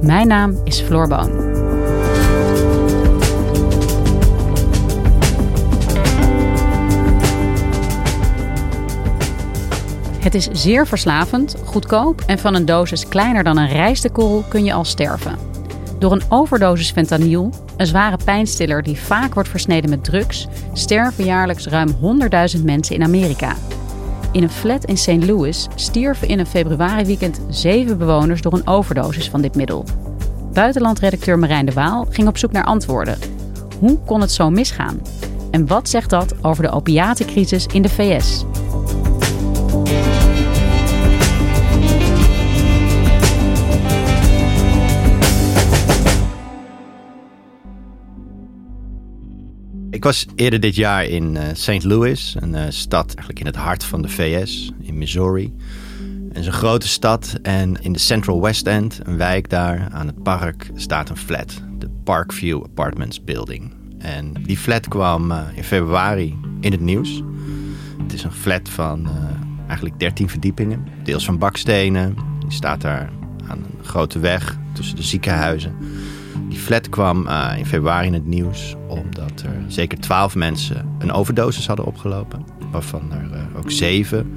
Mijn naam is Floor Boon. Het is zeer verslavend, goedkoop en van een dosis kleiner dan een rijstekorrel kun je al sterven. Door een overdosis fentanyl, een zware pijnstiller die vaak wordt versneden met drugs, sterven jaarlijks ruim 100.000 mensen in Amerika. In een flat in St. Louis stierven in een februariweekend zeven bewoners door een overdosis van dit middel. Buitenlandredacteur Marijn de Waal ging op zoek naar antwoorden. Hoe kon het zo misgaan? En wat zegt dat over de opiatencrisis in de VS? Ik was eerder dit jaar in uh, St. Louis, een uh, stad eigenlijk in het hart van de VS, in Missouri. Het is een grote stad en in de Central West End, een wijk daar aan het park, staat een flat. De Parkview Apartments Building. En die flat kwam uh, in februari in het nieuws. Het is een flat van eigenlijk 13 verdiepingen, deels van bakstenen. Die staat daar aan een grote weg tussen de ziekenhuizen. Die flat kwam uh, in februari in het nieuws omdat er zeker twaalf mensen een overdosis hadden opgelopen. Waarvan er uh, ook zeven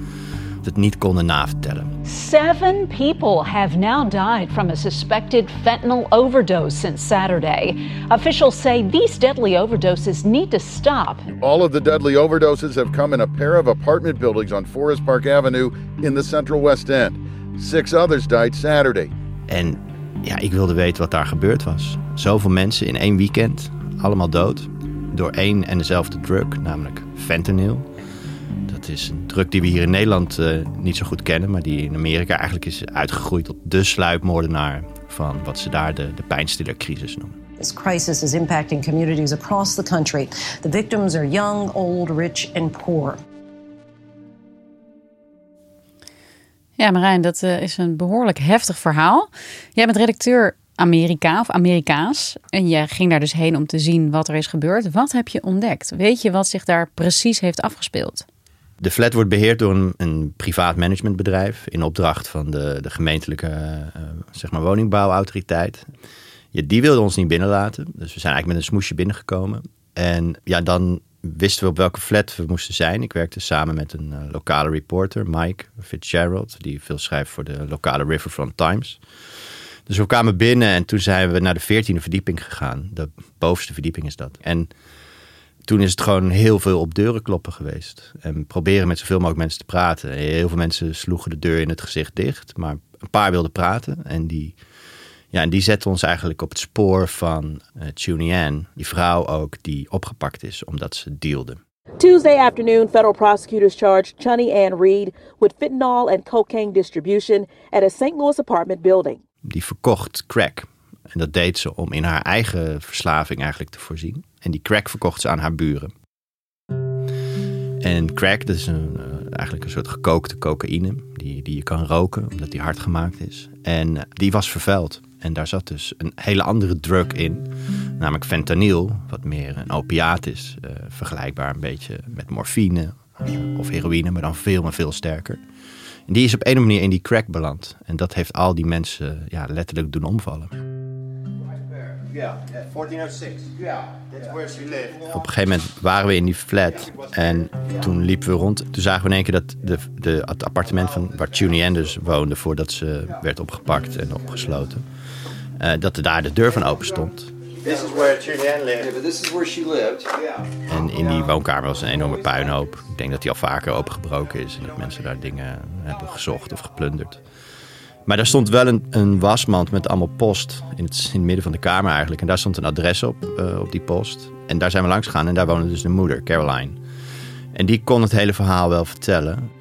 het niet konden navertellen. Seven people have now died from a suspected fentanyl overdose since Saturday. Officials say these deadly overdoses need to stop. All of the deadly overdoses have come in a pair of apartment buildings on Forest Park Avenue in the Central West End. Six others died Saturday. En ja, ik wilde weten wat daar gebeurd was. Zoveel mensen in één weekend, allemaal dood. Door één en dezelfde drug, namelijk fentanyl. Dat is een drug die we hier in Nederland uh, niet zo goed kennen, maar die in Amerika eigenlijk is uitgegroeid tot de sluipmoordenaar van wat ze daar de, de pijnstillercrisis noemen. This crisis is impacting communities across the country. The victims are young, old, rich and poor. Ja, Marijn, dat uh, is een behoorlijk heftig verhaal. Jij bent redacteur Amerika of Amerikaans. En je ging daar dus heen om te zien wat er is gebeurd. Wat heb je ontdekt? Weet je wat zich daar precies heeft afgespeeld? De flat wordt beheerd door een, een privaat managementbedrijf in opdracht van de, de gemeentelijke uh, zeg maar woningbouwautoriteit. Die wilde ons niet binnenlaten. Dus we zijn eigenlijk met een smoesje binnengekomen. En ja, dan wisten we op welke flat we moesten zijn. Ik werkte samen met een uh, lokale reporter, Mike Fitzgerald, die veel schrijft voor de lokale Riverfront Times. Dus we kwamen binnen en toen zijn we naar de veertiende verdieping gegaan. De bovenste verdieping is dat. En toen is het gewoon heel veel op deuren kloppen geweest. En proberen met zoveel mogelijk mensen te praten. Heel veel mensen sloegen de deur in het gezicht dicht. Maar een paar wilden praten. En die, ja, en die zetten ons eigenlijk op het spoor van uh, Chuny Ann. Die vrouw ook die opgepakt is omdat ze dealde. Tuesday afternoon, federal prosecutors charged Chunny Ann Reed with fentanyl and cocaine distribution at a St. Louis apartment building die verkocht crack. En dat deed ze om in haar eigen verslaving eigenlijk te voorzien. En die crack verkocht ze aan haar buren. En crack, dat is een, uh, eigenlijk een soort gekookte cocaïne. Die, die je kan roken, omdat die hard gemaakt is. En uh, die was vervuild. En daar zat dus een hele andere drug in. Namelijk fentanyl, wat meer een opiaat is. Uh, vergelijkbaar een beetje met morfine of heroïne, maar dan veel en veel sterker. En die is op een manier in die crack beland. En dat heeft al die mensen ja, letterlijk doen omvallen. Yeah, 1406. Yeah, that's where she lived. Op een gegeven moment waren we in die flat en toen liepen we rond. Toen zagen we in één keer dat de, de, het appartement van waar Tunie dus woonde voordat ze werd opgepakt en opgesloten. Uh, dat er daar de deur van open stond. This is where Julianne lived. Yeah, but this is where she lived. Yeah. En in die woonkamer was een enorme puinhoop. Ik denk dat die al vaker opengebroken is en dat mensen daar dingen hebben gezocht of geplunderd. Maar daar stond wel een, een wasmand met allemaal post in het, in het midden van de kamer eigenlijk. En daar stond een adres op, uh, op die post. En daar zijn we langs gegaan en daar woonde dus de moeder, Caroline. En die kon het hele verhaal wel vertellen.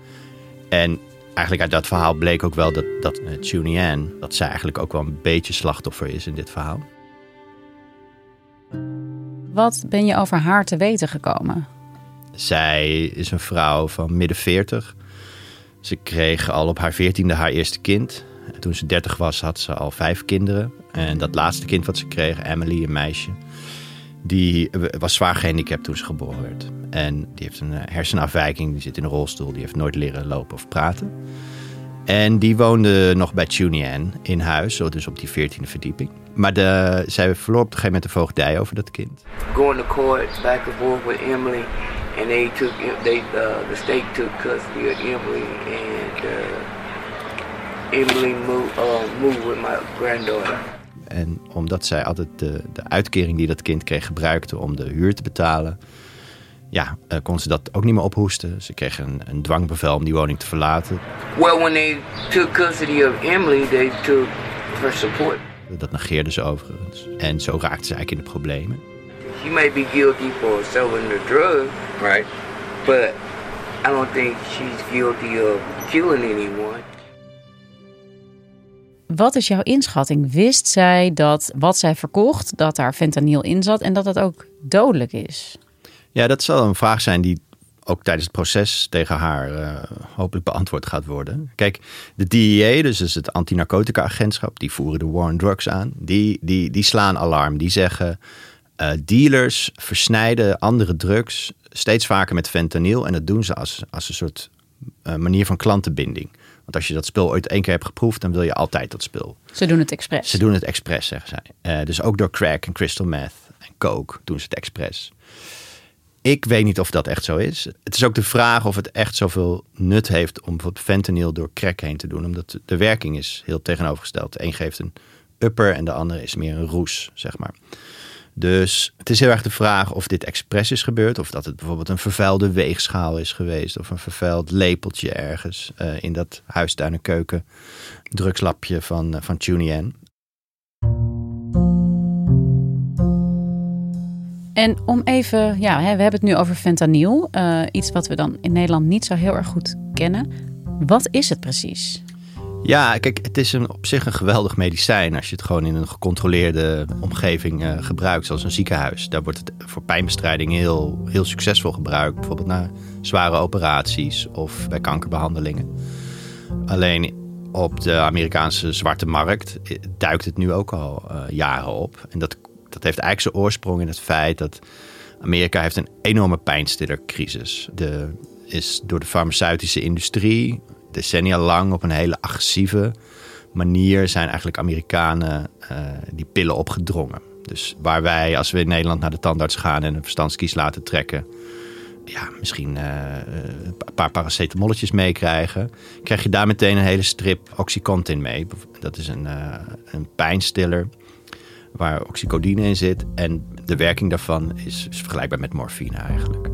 En eigenlijk uit dat verhaal bleek ook wel dat, dat uh, Ann, dat zij eigenlijk ook wel een beetje slachtoffer is in dit verhaal. Wat ben je over haar te weten gekomen? Zij is een vrouw van midden 40. Ze kreeg al op haar veertiende haar eerste kind. En toen ze 30 was, had ze al vijf kinderen. En dat laatste kind wat ze kreeg, Emily, een meisje, die was zwaar gehandicapt toen ze geboren werd. En die heeft een hersenafwijking, die zit in een rolstoel, die heeft nooit leren lopen of praten. En die woonde nog bij Tunian in huis, dus op die 14e verdieping. Maar de, zij verloor op een gegeven moment de voogdij over dat kind. Going to court back and forth with Emily. And they took, they, uh, the state took custody of Emily. And uh, Emily moved, uh, moved with my granddaughter. En omdat zij altijd de, de uitkering die dat kind kreeg gebruikte om de huur te betalen, ja, uh, kon ze dat ook niet meer ophoesten. Ze kreeg een, een dwangbevel om die woning te verlaten. Well, when they took custody of Emily, they took her support. Dat negeerde ze overigens. En zo raakte ze eigenlijk in de problemen. She may be guilty for selling the drug, right? But I don't think she's guilty of killing anyone. Wat is jouw inschatting? Wist zij dat wat zij verkocht, dat daar fentanyl in zat en dat het ook dodelijk is? Ja, dat zal een vraag zijn die ook tijdens het proces tegen haar uh, hopelijk beantwoord gaat worden. Kijk, de DEA, dus, dus het antinarcotica-agentschap, die voeren de war on drugs aan. Die, die, die slaan alarm. Die zeggen, uh, dealers versnijden andere drugs steeds vaker met fentanyl. En dat doen ze als, als een soort uh, manier van klantenbinding. Want als je dat spul ooit één keer hebt geproefd, dan wil je altijd dat spul. Ze doen het expres. Ze doen het expres, zeggen zij. dus ook door crack en crystal meth en coke doen ze het expres. Ik weet niet of dat echt zo is. Het is ook de vraag of het echt zoveel nut heeft om bijvoorbeeld fentanyl door crack heen te doen. Omdat de werking is heel tegenovergesteld. De een geeft een upper en de andere is meer een roes, zeg maar. Dus het is heel erg de vraag of dit expres is gebeurd. Of dat het bijvoorbeeld een vervuilde weegschaal is geweest. Of een vervuild lepeltje ergens uh, in dat huistuin en keuken drugslapje van, uh, van Tunian. En om even, ja, we hebben het nu over fentanyl. Uh, iets wat we dan in Nederland niet zo heel erg goed kennen. Wat is het precies? Ja, kijk, het is een, op zich een geweldig medicijn als je het gewoon in een gecontroleerde omgeving uh, gebruikt, zoals een ziekenhuis. Daar wordt het voor pijnbestrijding heel, heel succesvol gebruikt, bijvoorbeeld na zware operaties of bij kankerbehandelingen. Alleen op de Amerikaanse zwarte markt duikt het nu ook al uh, jaren op. En dat dat heeft eigenlijk zijn oorsprong in het feit dat Amerika heeft een enorme pijnstillercrisis. De is door de farmaceutische industrie decennia lang op een hele agressieve manier zijn eigenlijk Amerikanen uh, die pillen opgedrongen. Dus waar wij, als we in Nederland naar de tandarts gaan en een verstandskies laten trekken, ja, misschien uh, een paar paracetamolletjes meekrijgen, krijg je daar meteen een hele strip Oxycontin mee. Dat is een, uh, een pijnstiller waar oxycodine in zit. En de werking daarvan is, vergelijkbaar met morfine eigenlijk.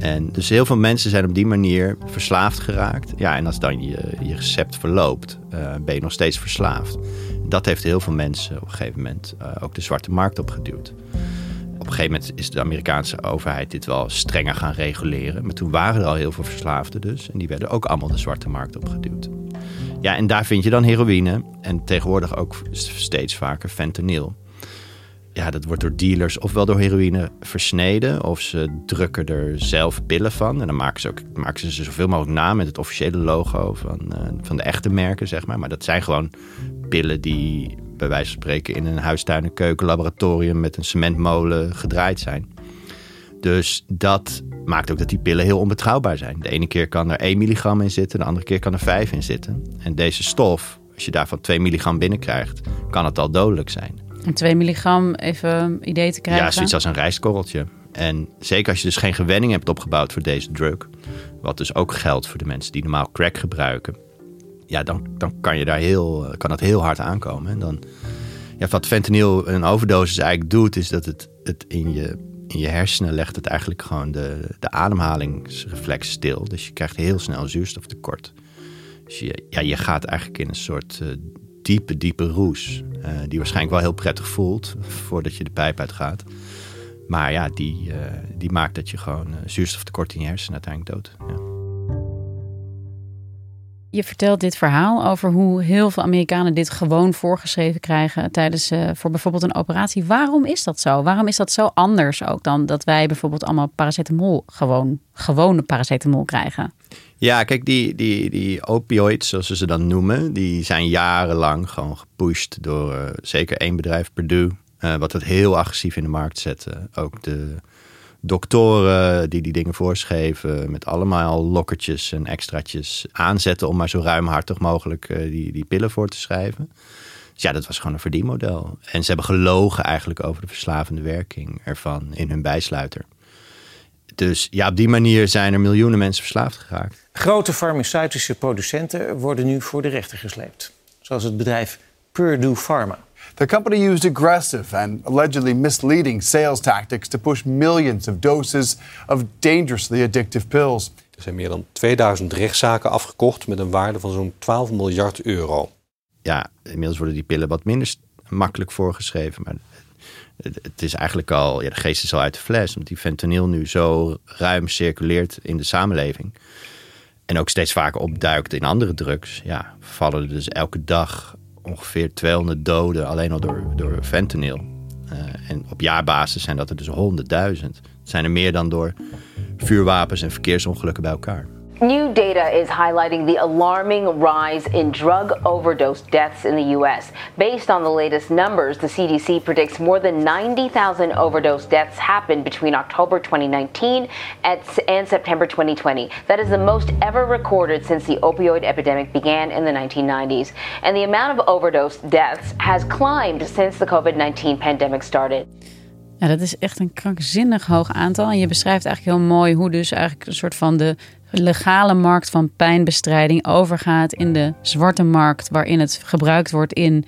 En dus heel veel mensen zijn op die manier verslaafd geraakt. Ja, en als dan je, recept verloopt, uh, ben je nog steeds verslaafd. Dat heeft heel veel mensen op een gegeven moment uh, ook de zwarte markt opgeduwd. Op een gegeven moment is de Amerikaanse overheid dit wel strenger gaan reguleren. Maar toen waren er al heel veel verslaafden dus. En die werden ook allemaal de zwarte markt opgeduwd. Ja, en daar vind je dan heroïne. En tegenwoordig ook steeds vaker fentanyl ja, dat wordt door dealers ofwel door heroïne versneden, of ze drukken er zelf pillen van. En dan maken ze, ook, maken ze ze zoveel mogelijk na met het officiële logo van, uh, van de echte merken, zeg maar. Maar dat zijn gewoon pillen die bij wijze van spreken in een huistuin- en keukenlaboratorium met een cementmolen gedraaid zijn. Dus dat maakt ook dat die pillen heel onbetrouwbaar zijn. De ene keer kan er 1 milligram in zitten, de andere keer kan er 5 in zitten. En deze stof, als je daarvan 2 milligram binnenkrijgt, kan het al dodelijk zijn. En 2 milligram, even idee te krijgen. Ja, zoiets als een rijstkorreltje. En zeker als je dus geen gewenning hebt opgebouwd voor deze drug, wat dus ook geldt voor de mensen die normaal crack gebruiken, ja, dan, dan kan, je daar heel, kan dat heel hard aankomen. En dan, Ja, wat fentanyl een overdosis eigenlijk doet, is dat het, het in, je, in je hersenen legt het eigenlijk gewoon de, de ademhalingsreflex stil. Dus je krijgt heel snel zuurstoftekort. Dus je, ja, je gaat eigenlijk in een soort uh, diepe, diepe roes. Uh, die waarschijnlijk wel heel prettig voelt voordat je de pijp uitgaat. Maar ja, die, uh, die maakt dat je gewoon zuurstoftekort in je hersenen uiteindelijk dood. Ja. Je vertelt dit verhaal over hoe heel veel Amerikanen dit gewoon voorgeschreven krijgen tijdens voor bijvoorbeeld een operatie. Waarom is dat zo? Waarom is dat zo anders ook dan dat wij bijvoorbeeld allemaal paracetamol gewoon gewone paracetamol krijgen? Ja, kijk, die, die, die opioids, zoals ze ze dan noemen, die zijn jarenlang gewoon gepusht door uh, zeker één bedrijf, Purdue, uh, wat het heel agressief in de markt zette. Ook de doktoren die die dingen voorschreven met allemaal lokkertjes en extraatjes aanzetten om maar zo ruimhartig mogelijk uh, die, die pillen voor te schrijven. Dus ja, dat was gewoon een verdienmodel. En ze hebben gelogen eigenlijk over de verslavende werking ervan in hun bijsluiter. Dus ja, op die manier zijn er miljoenen mensen verslaafd geraakt. Grote farmaceutische producenten worden nu voor de rechter gesleept. Zoals het bedrijf Purdue Pharma. The company used aggressive and allegedly misleading sales tactics to push millions of doses of dangerously addictive pills. Er zijn meer dan 2000 rechtszaken afgekocht met een waarde van zo'n 12 miljard euro. Ja, inmiddels worden die pillen wat minder makkelijk voorgeschreven. Maar het is eigenlijk al, ja, de geest is al uit de fles. Omdat die fentanyl nu zo ruim circuleert in de samenleving. En ook steeds vaker opduikt in andere drugs. Ja, vallen er dus elke dag ongeveer 200 doden alleen al door, door fentanyl. Uh, en op jaarbasis zijn dat er dus 100.000. Het zijn er meer dan door vuurwapens en verkeersongelukken bij elkaar. New data is highlighting the alarming rise in drug overdose deaths in the U.S. Based on the latest numbers, the CDC predicts more than 90,000 overdose deaths happened between October 2019 and September 2020. That is the most ever recorded since the opioid epidemic began in the 1990s. And the amount of overdose deaths has climbed since the COVID 19 pandemic started. Ja, dat is echt een krankzinnig hoog aantal. En je beschrijft eigenlijk heel mooi hoe dus eigenlijk een soort van de legale markt van pijnbestrijding overgaat in de zwarte markt, waarin het gebruikt wordt in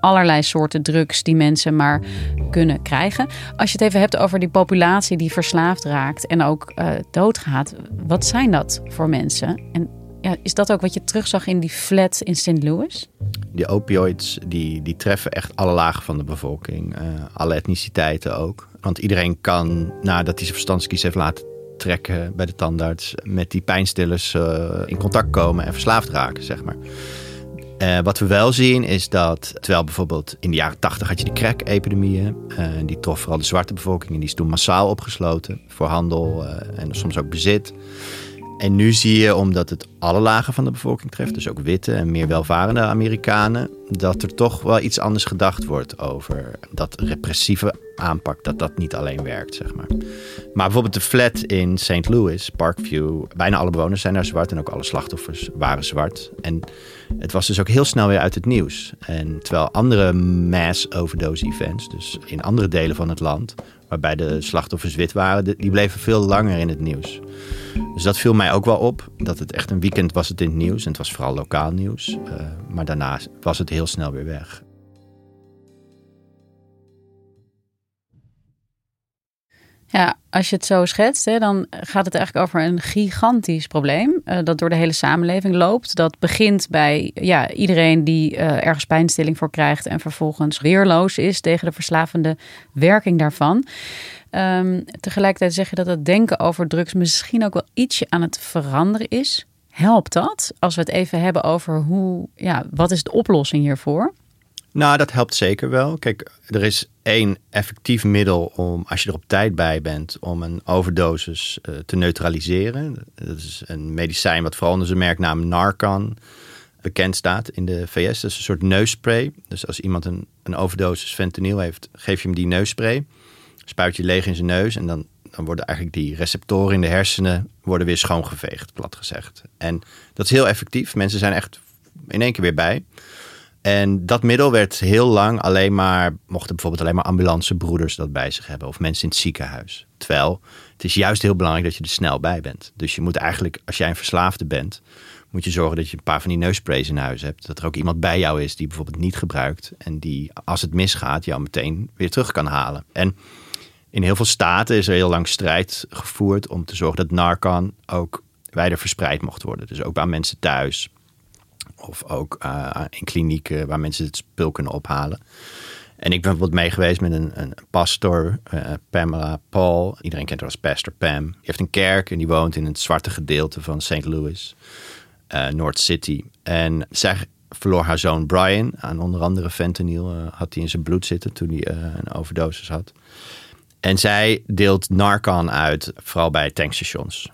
allerlei soorten drugs die mensen maar kunnen krijgen. Als je het even hebt over die populatie die verslaafd raakt en ook uh, doodgaat, wat zijn dat voor mensen? En ja, is dat ook wat je terugzag in die flat in St. Louis? Die opioids die, die treffen echt alle lagen van de bevolking, uh, alle etniciteiten ook. Want iedereen kan, nadat hij zijn verstandskies heeft laten trekken bij de tandarts, met die pijnstillers uh, in contact komen en verslaafd raken, zeg maar. Uh, wat we wel zien is dat, terwijl bijvoorbeeld in de jaren 80 had je de crack-epidemieën, die trof vooral de zwarte bevolking en die is toen massaal opgesloten voor handel en soms ook bezit. En nu zie je, omdat het alle lagen van de bevolking treft, dus ook witte en meer welvarende Amerikanen, dat er toch wel iets anders gedacht wordt over dat repressieve aanpak, dat dat niet alleen werkt, zeg maar. Maar bijvoorbeeld de flat in St. Louis, Parkview, bijna alle bewoners zijn daar zwart en ook alle slachtoffers waren zwart. En het was dus ook heel snel weer uit het nieuws. En terwijl andere mass overdose events, dus in andere delen van het land, waarbij de slachtoffers wit waren, die bleven veel langer in het nieuws. Dus dat viel mij ook wel op. Dat het echt een weekend was het in het nieuws. En het was vooral lokaal nieuws. Uh, maar daarna was het heel snel weer weg. Ja, als je het zo schetst, hè, dan gaat het eigenlijk over een gigantisch probleem uh, dat door de hele samenleving loopt. Dat begint bij ja, iedereen die uh, ergens pijnstilling voor krijgt en vervolgens weerloos is tegen de verslavende werking daarvan. Um, tegelijkertijd zeg je dat het denken over drugs misschien ook wel ietsje aan het veranderen is. Helpt dat? Als we het even hebben over hoe, ja, wat is de oplossing hiervoor? Nou, dat helpt zeker wel. Kijk, er is één effectief middel om, als je er op tijd bij bent, om een overdosis uh, te neutraliseren. Dat is een medicijn wat vooral onder zijn merknaam Narcan bekend staat in de VS. Dat is een soort neusspray. Dus als iemand een, een overdosis fentanyl heeft, geef je hem die neusspray. Spuit je leeg in zijn neus en dan, dan worden eigenlijk die receptoren in de hersenen worden weer schoongeveegd, plat gezegd. En dat is heel effectief. Mensen zijn echt in één keer weer bij. En dat middel werd heel lang alleen maar, mochten bijvoorbeeld alleen maar ambulancebroeders dat bij zich hebben of mensen in het ziekenhuis. Terwijl het is juist heel belangrijk dat je er snel bij bent. Dus je moet eigenlijk, als jij een verslaafde bent, moet je zorgen dat je een paar van die neussprays in huis hebt. Dat er ook iemand bij jou is die bijvoorbeeld niet gebruikt. En die, als het misgaat, jou meteen weer terug kan halen. En in heel veel staten is er heel lang strijd gevoerd om te zorgen dat Narcan ook wijder verspreid mocht worden. Dus ook bij mensen thuis. Of ook uh, in klinieken waar mensen het spul kunnen ophalen. En ik ben bijvoorbeeld mee geweest met een, een pastor, uh, Pamela Paul. Iedereen kent haar als Pastor Pam. Die heeft een kerk en die woont in het zwarte gedeelte van St. Louis, uh, North City. En zij verloor haar zoon Brian aan onder andere fentanyl. Uh, had hij in zijn bloed zitten toen hij een overdosis had. En zij deelt Narcan uit, vooral bij tankstations.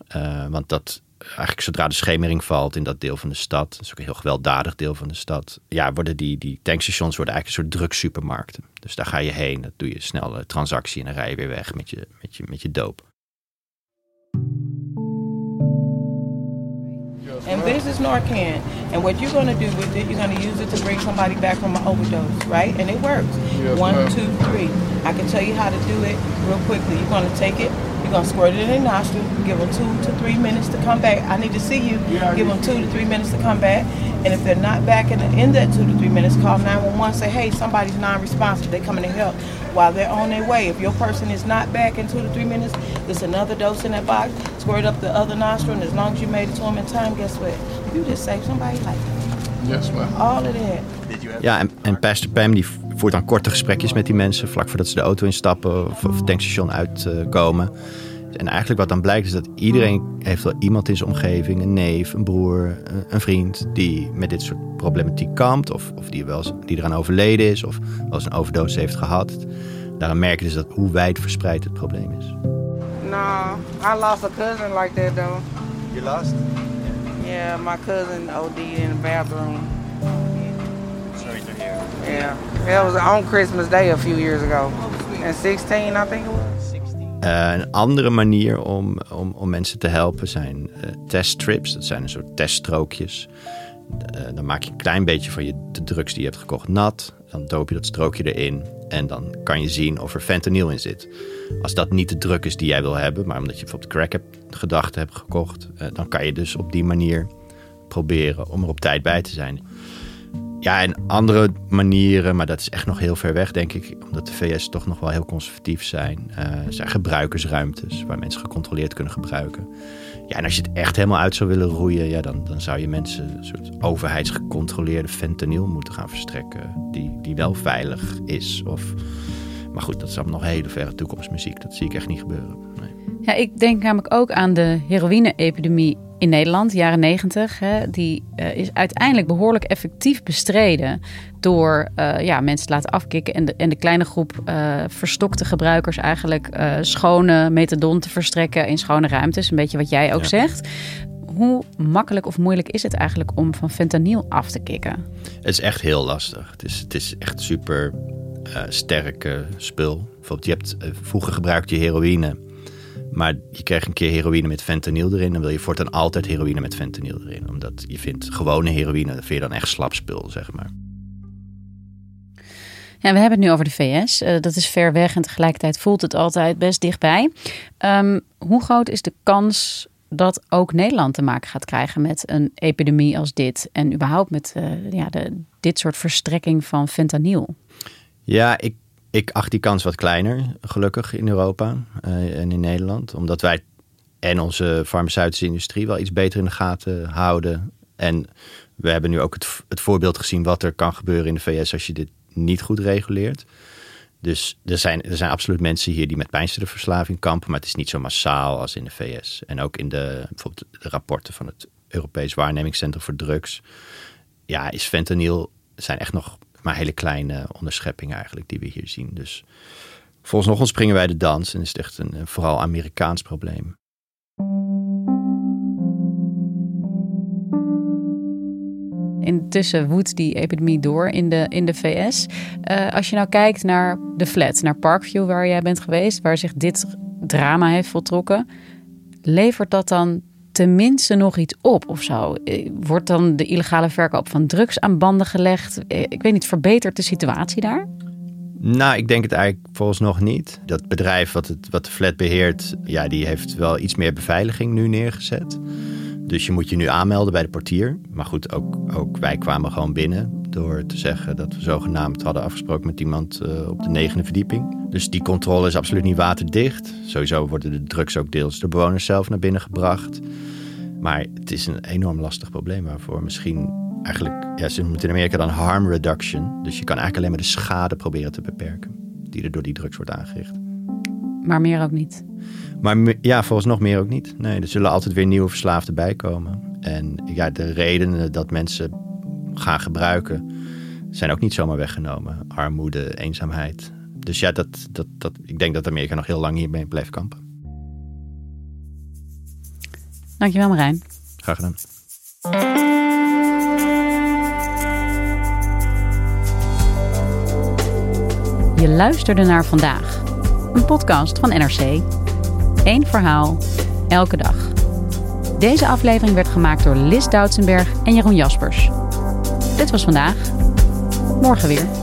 want dat eigenlijk zodra de schemering valt in dat deel van de stad, dat is ook een heel gewelddadig deel van de stad, ja, worden die, die tankstations worden eigenlijk een soort drugsupermarkten. Dus daar ga je heen, dat doe je snel een transactie en dan rij je weer weg met je, met je, met je doop. And this is Narcan. And what you're going to do with it, you're going to use it to bring somebody back from an overdose, right? And it works. Yes, One, two, three. I can tell you how to do it real quickly. You're going to take it, you're going to squirt it in their nostril, give them two to three minutes to come back. I need to see you. Yeah, give them two to three minutes to come back. And if they're not back in, the, in that two to three minutes, call 911. Say, hey, somebody's non-responsive. They're coming to help. While they're on their way, if your person is not back in two to three minutes, there's another dose in that box. Squirt up the other nostril, and as long as you made it to them in time, guess what? You just saved somebody's life. Yes, ma'am. All of that. Ja, en, en Pastor Pam die voert dan korte gesprekjes met die mensen vlak voordat ze de auto instappen of, of het tankstation uitkomen. en eigenlijk wat dan blijkt is dat iedereen heeft wel iemand in zijn omgeving, een neef, een broer, een, vriend, die met dit soort problematiek kampt of, of die, wel eens, die eraan overleden is of wel eens een overdose heeft gehad. Daarom merk je dus dat hoe wijd verspreid het probleem is. No, I lost a cousin like that though. You lost? Yeah, my cousin OD'd in the bathroom. Yeah, that was on Christmas Day a few years ago. And 16, I think it was. Uh, een andere manier om, om, om mensen te helpen zijn uh, teststrips. Dat zijn een soort teststrookjes. Uh, dan maak je een klein beetje van je, de drugs die je hebt gekocht nat. Dan doop je dat strookje erin. En dan kan je zien of er fentanyl in zit. Als dat niet de druk is die jij wil hebben, maar omdat je bijvoorbeeld crack hebt, gedachten hebt gekocht, dan kan je dus op die manier proberen om er op tijd bij te zijn. Ja, en andere manieren, maar dat is echt nog heel ver weg, denk ik. Omdat de VS toch nog wel heel conservatief zijn. Uh, zijn gebruikersruimtes waar mensen gecontroleerd kunnen gebruiken. Ja, en als je het echt helemaal uit zou willen roeien, ja, dan, dan zou je mensen een soort overheidsgecontroleerde fentanyl moeten gaan verstrekken. Die, die wel veilig is. Of... Maar goed, dat is allemaal nog hele verre toekomstmuziek. Dat zie ik echt niet gebeuren. Ja, ik denk namelijk ook aan de heroïne-epidemie in Nederland, jaren 90, hè, die uh, is uiteindelijk behoorlijk effectief bestreden door uh, ja, mensen te laten afkicken en de, en de kleine groep uh, verstokte gebruikers eigenlijk schone methadon te verstrekken in schone ruimtes. Een beetje wat jij ook ja. zegt. Hoe makkelijk of moeilijk is het eigenlijk om van fentanyl af te kicken? Het is echt heel lastig. Het is, het is echt super sterke spul. Bijvoorbeeld, je hebt, vroeger gebruikte je heroïne. Maar je krijgt een keer heroïne met fentanyl erin. Dan wil je voortaan altijd heroïne met fentanyl erin. Omdat je vindt gewone heroïne, dat vind je dan echt slap spul, zeg maar. Ja, we hebben het nu over de VS. Uh, dat is ver weg en tegelijkertijd voelt het altijd best dichtbij. Um, hoe groot is de kans dat ook Nederland te maken gaat krijgen met een epidemie als dit? En überhaupt met uh, ja, de, dit soort verstrekking van fentanyl? Ja, ik ik acht die kans wat kleiner, gelukkig, in Europa uh, en in Nederland. Omdat wij en onze farmaceutische industrie wel iets beter in de gaten houden. En we hebben nu ook het, het voorbeeld gezien wat er kan gebeuren in de VS als je dit niet goed reguleert. Dus er zijn, er zijn absoluut mensen hier die met pijnstillerverslaving kampen, maar het is niet zo massaal als in de VS. En ook in de, bijvoorbeeld de rapporten van het Europees Waarnemingscentrum voor Drugs. Ja, is fentanyl zijn echt nog maar hele kleine onderscheppingen eigenlijk die we hier zien. Dus volgens nog springen wij de dans en is het echt een, een vooral Amerikaans probleem. Intussen woedt die epidemie door in de, in de VS. Uh, als je nou kijkt naar de flat, naar Parkview waar jij bent geweest, waar zich dit drama heeft voltrokken, levert dat dan tenminste nog iets op of zo? Wordt dan de illegale verkoop van drugs aan banden gelegd? Ik weet niet, verbetert de situatie daar? Nou, ik denk het eigenlijk volgens nog niet. Dat bedrijf wat, het, wat de flat beheert, ja, die heeft wel iets meer beveiliging nu neergezet. Dus je moet je nu aanmelden bij de portier. Maar goed, ook, ook wij kwamen gewoon binnen door te zeggen dat we zogenaamd hadden afgesproken met iemand uh, op de negende verdieping. Dus die controle is absoluut niet waterdicht. Sowieso worden de drugs ook deels door bewoners zelf naar binnen gebracht. Maar het is een enorm lastig probleem waarvoor misschien eigenlijk, ja, ze noemen het in Amerika dan harm reduction. Dus je kan eigenlijk alleen maar de schade proberen te beperken die er door die drugs wordt aangericht. Maar meer ook niet. Maar ja, volgens nog meer ook niet. Nee, er zullen altijd weer nieuwe verslaafden bijkomen. En ja, de redenen dat mensen gaan gebruiken zijn ook niet zomaar weggenomen. Armoede, eenzaamheid. Dus ja, dat, dat, dat, ik denk dat Amerika nog heel lang hiermee blijft kampen. Dankjewel Marijn. Graag gedaan. Je luisterde naar vandaag, een podcast van NRC. Eén verhaal, elke dag. Deze aflevering werd gemaakt door Lis Doutsenberg en Jeroen Jaspers. Dit was vandaag. Morgen weer.